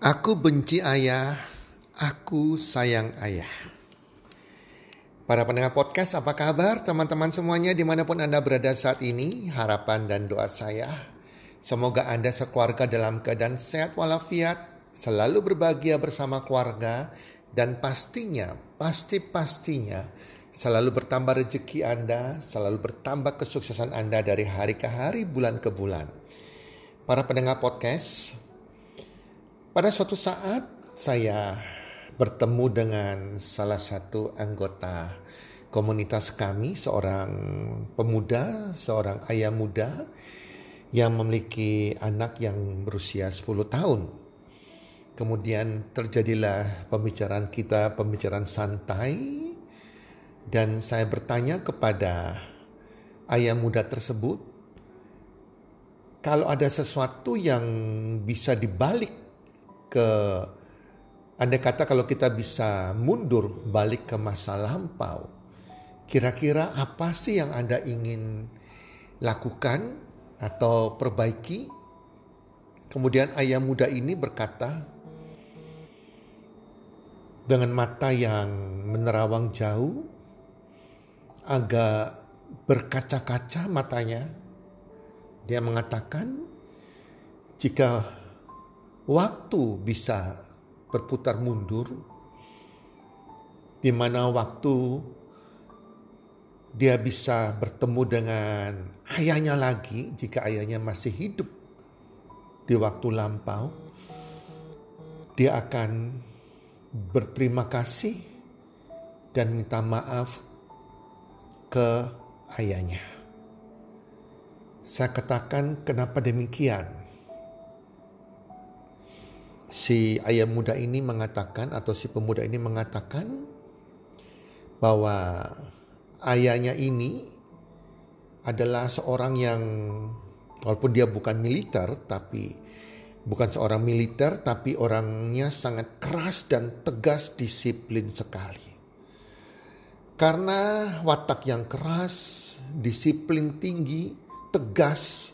Aku benci ayah, aku sayang ayah. Para pendengar podcast, apa kabar teman-teman semuanya di mana pun Anda berada saat ini? Harapan dan doa saya, semoga Anda sekeluarga dalam keadaan sehat walafiat, selalu berbahagia bersama keluarga, dan pastinya, pasti-pastinya selalu bertambah rezeki Anda, selalu bertambah kesuksesan Anda dari hari ke hari, bulan ke bulan. Para pendengar podcast, pada suatu saat saya bertemu dengan salah satu anggota komunitas kami, seorang pemuda, seorang ayah muda yang memiliki anak yang berusia 10 tahun. Kemudian terjadilah pembicaraan kita, pembicaraan santai dan saya bertanya kepada ayah muda tersebut kalau ada sesuatu yang bisa dibalik ke Anda kata kalau kita bisa mundur balik ke masa lampau, kira-kira apa sih yang Anda ingin lakukan atau perbaiki? Kemudian ayah muda ini berkata dengan mata yang menerawang jauh, agak berkaca-kaca matanya. Dia mengatakan, jika waktu bisa berputar mundur, di mana waktu dia bisa bertemu dengan ayahnya lagi jika ayahnya masih hidup di waktu lampau, dia akan berterima kasih dan minta maaf ke ayahnya. Saya katakan kenapa demikian? Si ayah muda ini mengatakan atau si pemuda ini mengatakan bahwa ayahnya ini adalah seorang yang walaupun dia bukan militer tapi bukan seorang militer tapi orangnya sangat keras dan tegas disiplin sekali. Karena watak yang keras, disiplin tinggi, tegas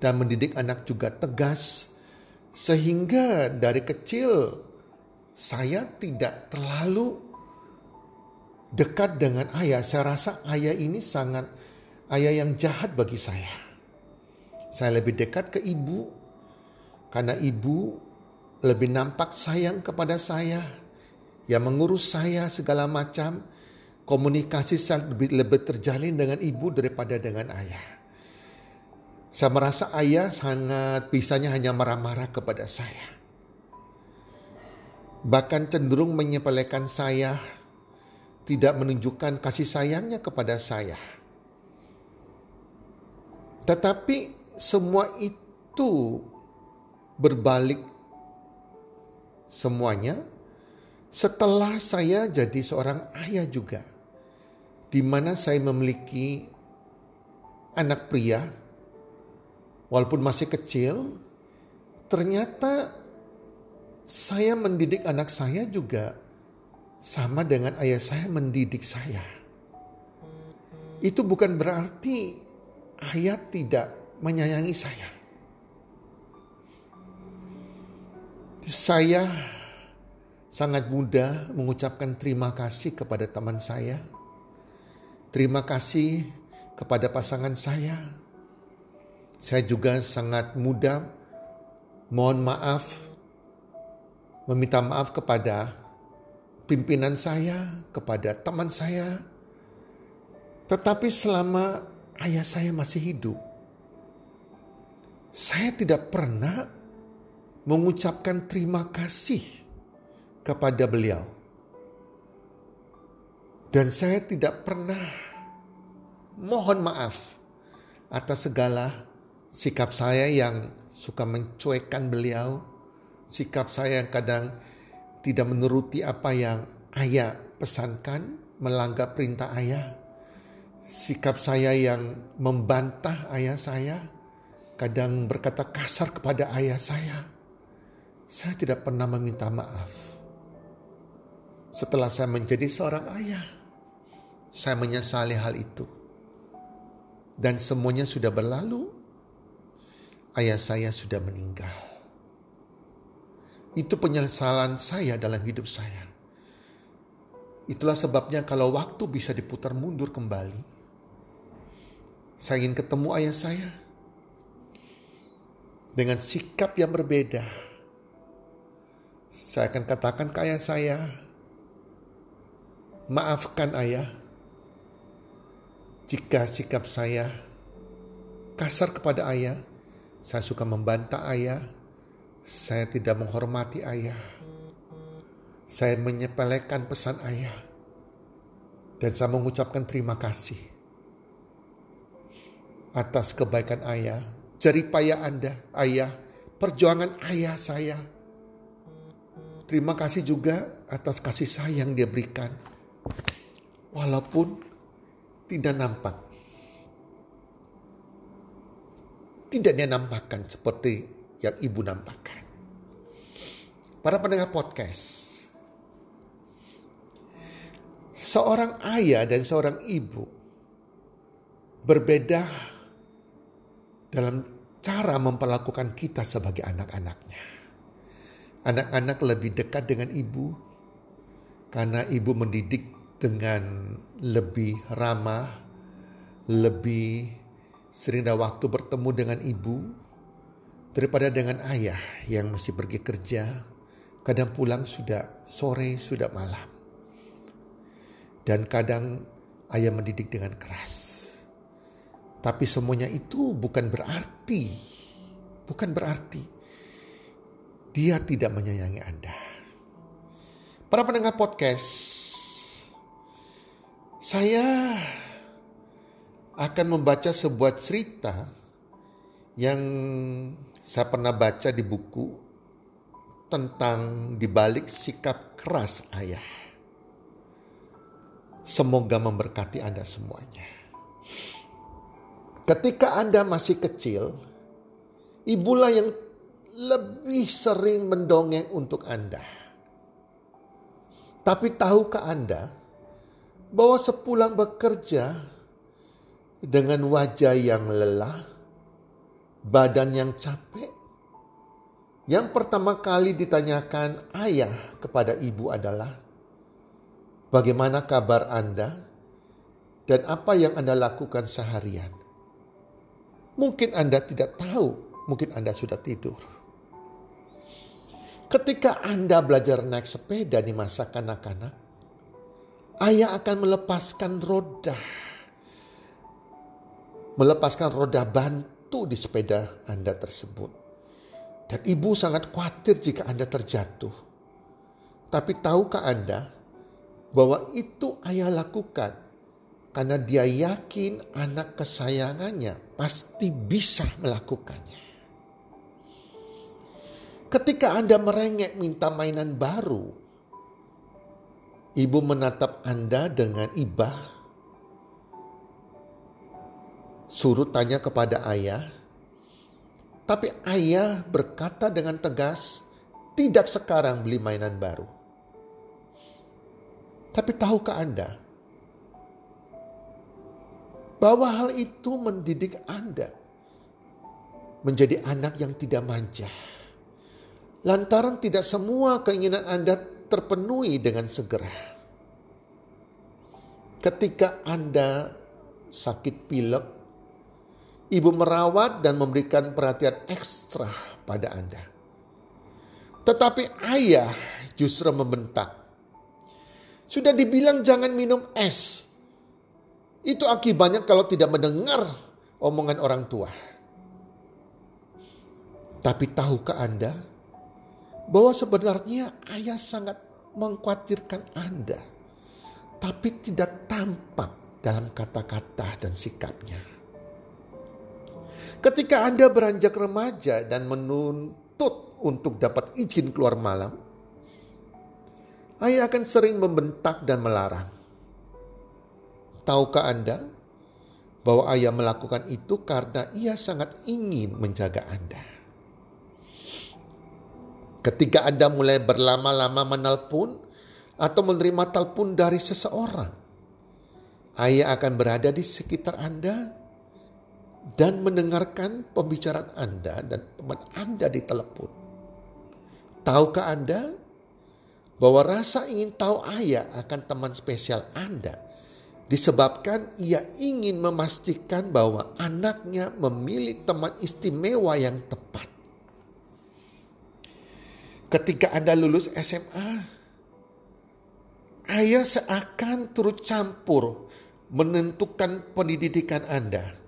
dan mendidik anak juga tegas sehingga dari kecil saya tidak terlalu dekat dengan ayah. Saya rasa ayah ini sangat ayah yang jahat bagi saya. Saya lebih dekat ke ibu karena ibu lebih nampak sayang kepada saya, yang mengurus saya segala macam. Komunikasi saya lebih, lebih terjalin dengan ibu daripada dengan ayah. Saya merasa ayah sangat bisanya hanya marah-marah kepada saya. Bahkan cenderung menyepelekan saya, tidak menunjukkan kasih sayangnya kepada saya. Tetapi semua itu berbalik semuanya setelah saya jadi seorang ayah juga. Di mana saya memiliki anak pria walaupun masih kecil, ternyata saya mendidik anak saya juga sama dengan ayah saya mendidik saya. Itu bukan berarti ayah tidak menyayangi saya. Saya sangat mudah mengucapkan terima kasih kepada teman saya. Terima kasih kepada pasangan saya saya juga sangat mudah mohon maaf, meminta maaf kepada pimpinan saya, kepada teman saya. Tetapi selama ayah saya masih hidup, saya tidak pernah mengucapkan terima kasih kepada beliau. Dan saya tidak pernah mohon maaf atas segala sikap saya yang suka mencuekkan beliau, sikap saya yang kadang tidak menuruti apa yang ayah pesankan, melanggar perintah ayah, sikap saya yang membantah ayah saya, kadang berkata kasar kepada ayah saya. Saya tidak pernah meminta maaf. Setelah saya menjadi seorang ayah, saya menyesali hal itu. Dan semuanya sudah berlalu ayah saya sudah meninggal. Itu penyesalan saya dalam hidup saya. Itulah sebabnya kalau waktu bisa diputar mundur kembali, saya ingin ketemu ayah saya dengan sikap yang berbeda. Saya akan katakan ke ayah saya, maafkan ayah jika sikap saya kasar kepada ayah, saya suka membantah ayah, saya tidak menghormati ayah. Saya menyepelekan pesan ayah. Dan saya mengucapkan terima kasih. Atas kebaikan ayah, jeripaya Anda, ayah, perjuangan ayah saya. Terima kasih juga atas kasih sayang dia berikan. Walaupun tidak nampak. Tidak dia nampakkan seperti yang ibu nampakkan. Para pendengar podcast, seorang ayah dan seorang ibu berbeda dalam cara memperlakukan kita sebagai anak-anaknya. Anak-anak lebih dekat dengan ibu karena ibu mendidik dengan lebih ramah, lebih sering ada waktu bertemu dengan ibu, daripada dengan ayah yang masih pergi kerja, kadang pulang sudah sore, sudah malam. Dan kadang ayah mendidik dengan keras. Tapi semuanya itu bukan berarti, bukan berarti dia tidak menyayangi Anda. Para pendengar podcast, saya akan membaca sebuah cerita yang saya pernah baca di buku tentang dibalik sikap keras ayah. Semoga memberkati Anda semuanya. Ketika Anda masih kecil, ibulah yang lebih sering mendongeng untuk Anda. Tapi tahukah Anda bahwa sepulang bekerja dengan wajah yang lelah, badan yang capek. Yang pertama kali ditanyakan ayah kepada ibu adalah, "Bagaimana kabar Anda dan apa yang Anda lakukan seharian?" Mungkin Anda tidak tahu, mungkin Anda sudah tidur. Ketika Anda belajar naik sepeda di masa kanak-kanak, ayah akan melepaskan roda, melepaskan roda bantu di sepeda Anda tersebut. Dan ibu sangat khawatir jika Anda terjatuh. Tapi tahukah Anda bahwa itu ayah lakukan karena dia yakin anak kesayangannya pasti bisa melakukannya. Ketika Anda merengek minta mainan baru, ibu menatap Anda dengan ibah Suruh tanya kepada ayah. Tapi ayah berkata dengan tegas, tidak sekarang beli mainan baru. Tapi tahukah Anda bahwa hal itu mendidik Anda menjadi anak yang tidak manja. Lantaran tidak semua keinginan Anda terpenuhi dengan segera. Ketika Anda sakit pilek, ibu merawat dan memberikan perhatian ekstra pada Anda. Tetapi ayah justru membentak. Sudah dibilang jangan minum es. Itu akibatnya kalau tidak mendengar omongan orang tua. Tapi tahukah Anda bahwa sebenarnya ayah sangat mengkhawatirkan Anda, tapi tidak tampak dalam kata-kata dan sikapnya. Ketika Anda beranjak remaja dan menuntut untuk dapat izin keluar malam, ayah akan sering membentak dan melarang. Tahukah Anda bahwa ayah melakukan itu karena ia sangat ingin menjaga Anda? Ketika Anda mulai berlama-lama menelpon atau menerima telepon dari seseorang, ayah akan berada di sekitar Anda dan mendengarkan pembicaraan Anda dan teman Anda di telepon. Tahukah Anda bahwa rasa ingin tahu ayah akan teman spesial Anda disebabkan ia ingin memastikan bahwa anaknya memilih teman istimewa yang tepat. Ketika Anda lulus SMA, ayah seakan turut campur menentukan pendidikan Anda.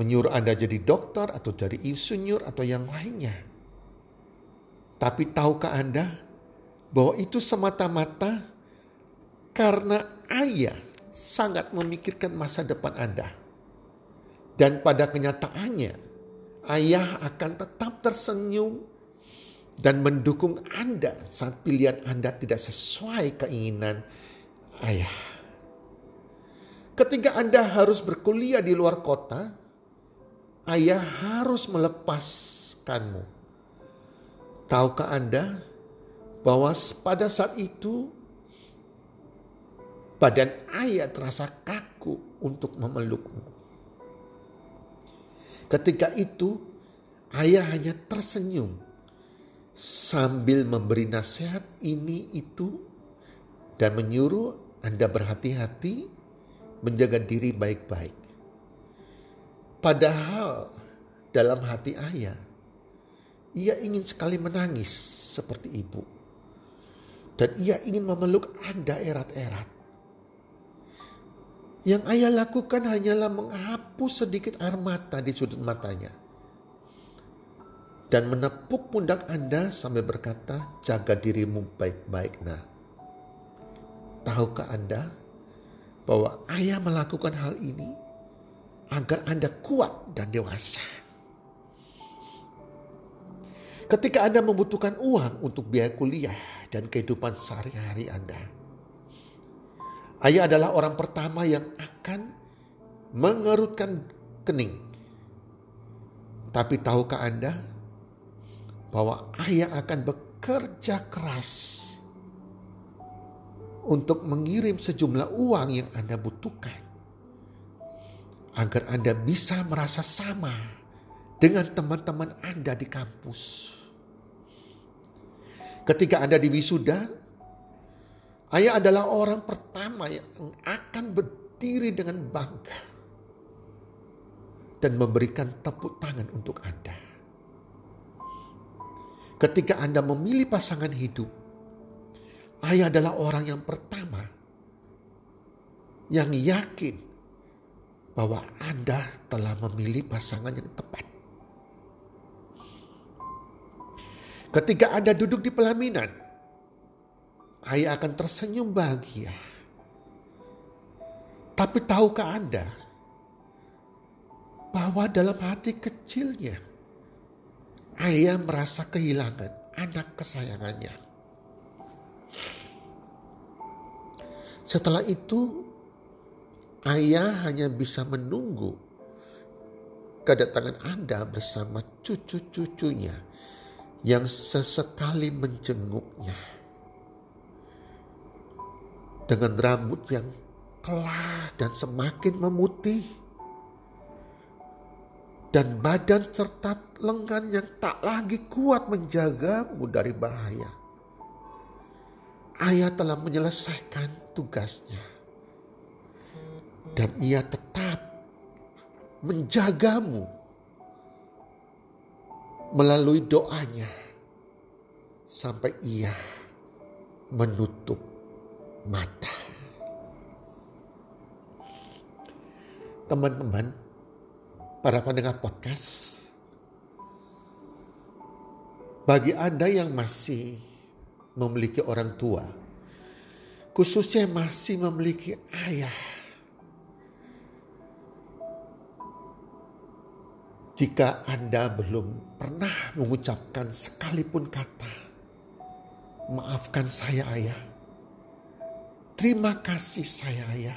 Menyuruh Anda jadi dokter atau jadi insinyur atau yang lainnya. Tapi tahukah Anda bahwa itu semata-mata karena ayah sangat memikirkan masa depan Anda. Dan pada kenyataannya, ayah akan tetap tersenyum dan mendukung Anda saat pilihan Anda tidak sesuai keinginan ayah. Ketika Anda harus berkuliah di luar kota, ayah harus melepaskanmu. Tahukah Anda bahwa pada saat itu badan ayah terasa kaku untuk memelukmu. Ketika itu ayah hanya tersenyum sambil memberi nasihat ini itu dan menyuruh Anda berhati-hati menjaga diri baik-baik. Padahal dalam hati ayah, ia ingin sekali menangis seperti ibu. Dan ia ingin memeluk Anda erat-erat. Yang ayah lakukan hanyalah menghapus sedikit air mata di sudut matanya. Dan menepuk pundak Anda sambil berkata, jaga dirimu baik-baik nah. Tahukah Anda bahwa ayah melakukan hal ini agar Anda kuat dan dewasa. Ketika Anda membutuhkan uang untuk biaya kuliah dan kehidupan sehari-hari Anda, Ayah adalah orang pertama yang akan mengerutkan kening. Tapi tahukah Anda bahwa ayah akan bekerja keras untuk mengirim sejumlah uang yang Anda butuhkan agar Anda bisa merasa sama dengan teman-teman Anda di kampus. Ketika Anda di wisuda, Ayah adalah orang pertama yang akan berdiri dengan bangga dan memberikan tepuk tangan untuk Anda. Ketika Anda memilih pasangan hidup, ayah adalah orang yang pertama yang yakin bahwa Anda telah memilih pasangan yang tepat. Ketika Anda duduk di pelaminan, ayah akan tersenyum bahagia. Tapi tahukah Anda bahwa dalam hati kecilnya ayah merasa kehilangan anak kesayangannya. Setelah itu ayah hanya bisa menunggu kedatangan Anda bersama cucu-cucunya yang sesekali menjenguknya dengan rambut yang kelah dan semakin memutih dan badan serta lengan yang tak lagi kuat menjagamu dari bahaya. Ayah telah menyelesaikan tugasnya. Dan ia tetap menjagamu melalui doanya sampai ia menutup mata. Teman-teman, para pendengar podcast, bagi Anda yang masih memiliki orang tua, khususnya masih memiliki ayah, jika Anda belum pernah mengucapkan sekalipun kata, maafkan saya ayah, Terima kasih saya ya.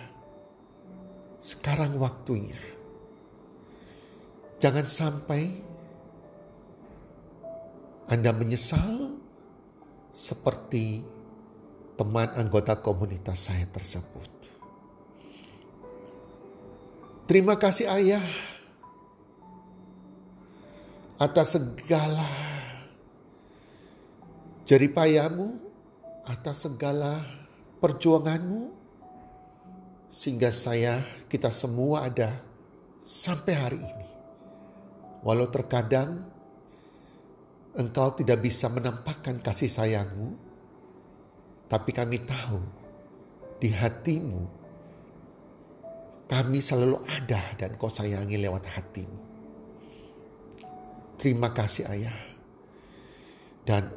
Sekarang waktunya. Jangan sampai Anda menyesal seperti teman anggota komunitas saya tersebut. Terima kasih ayah atas segala jeripayamu, atas segala perjuanganmu, sehingga saya, kita semua ada sampai hari ini. Walau terkadang engkau tidak bisa menampakkan kasih sayangmu, tapi kami tahu di hatimu kami selalu ada dan kau sayangi lewat hatimu. Terima kasih ayah. Dan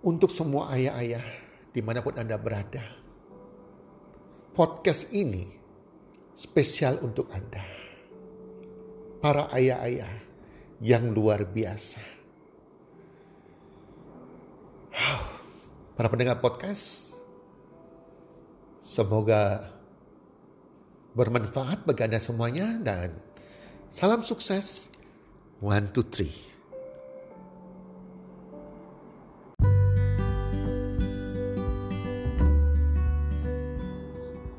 untuk semua ayah-ayah di mana pun Anda berada. Podcast ini spesial untuk Anda. Para ayah-ayah yang luar biasa. Para pendengar podcast, semoga bermanfaat bagi Anda semuanya dan salam sukses. One, two, three.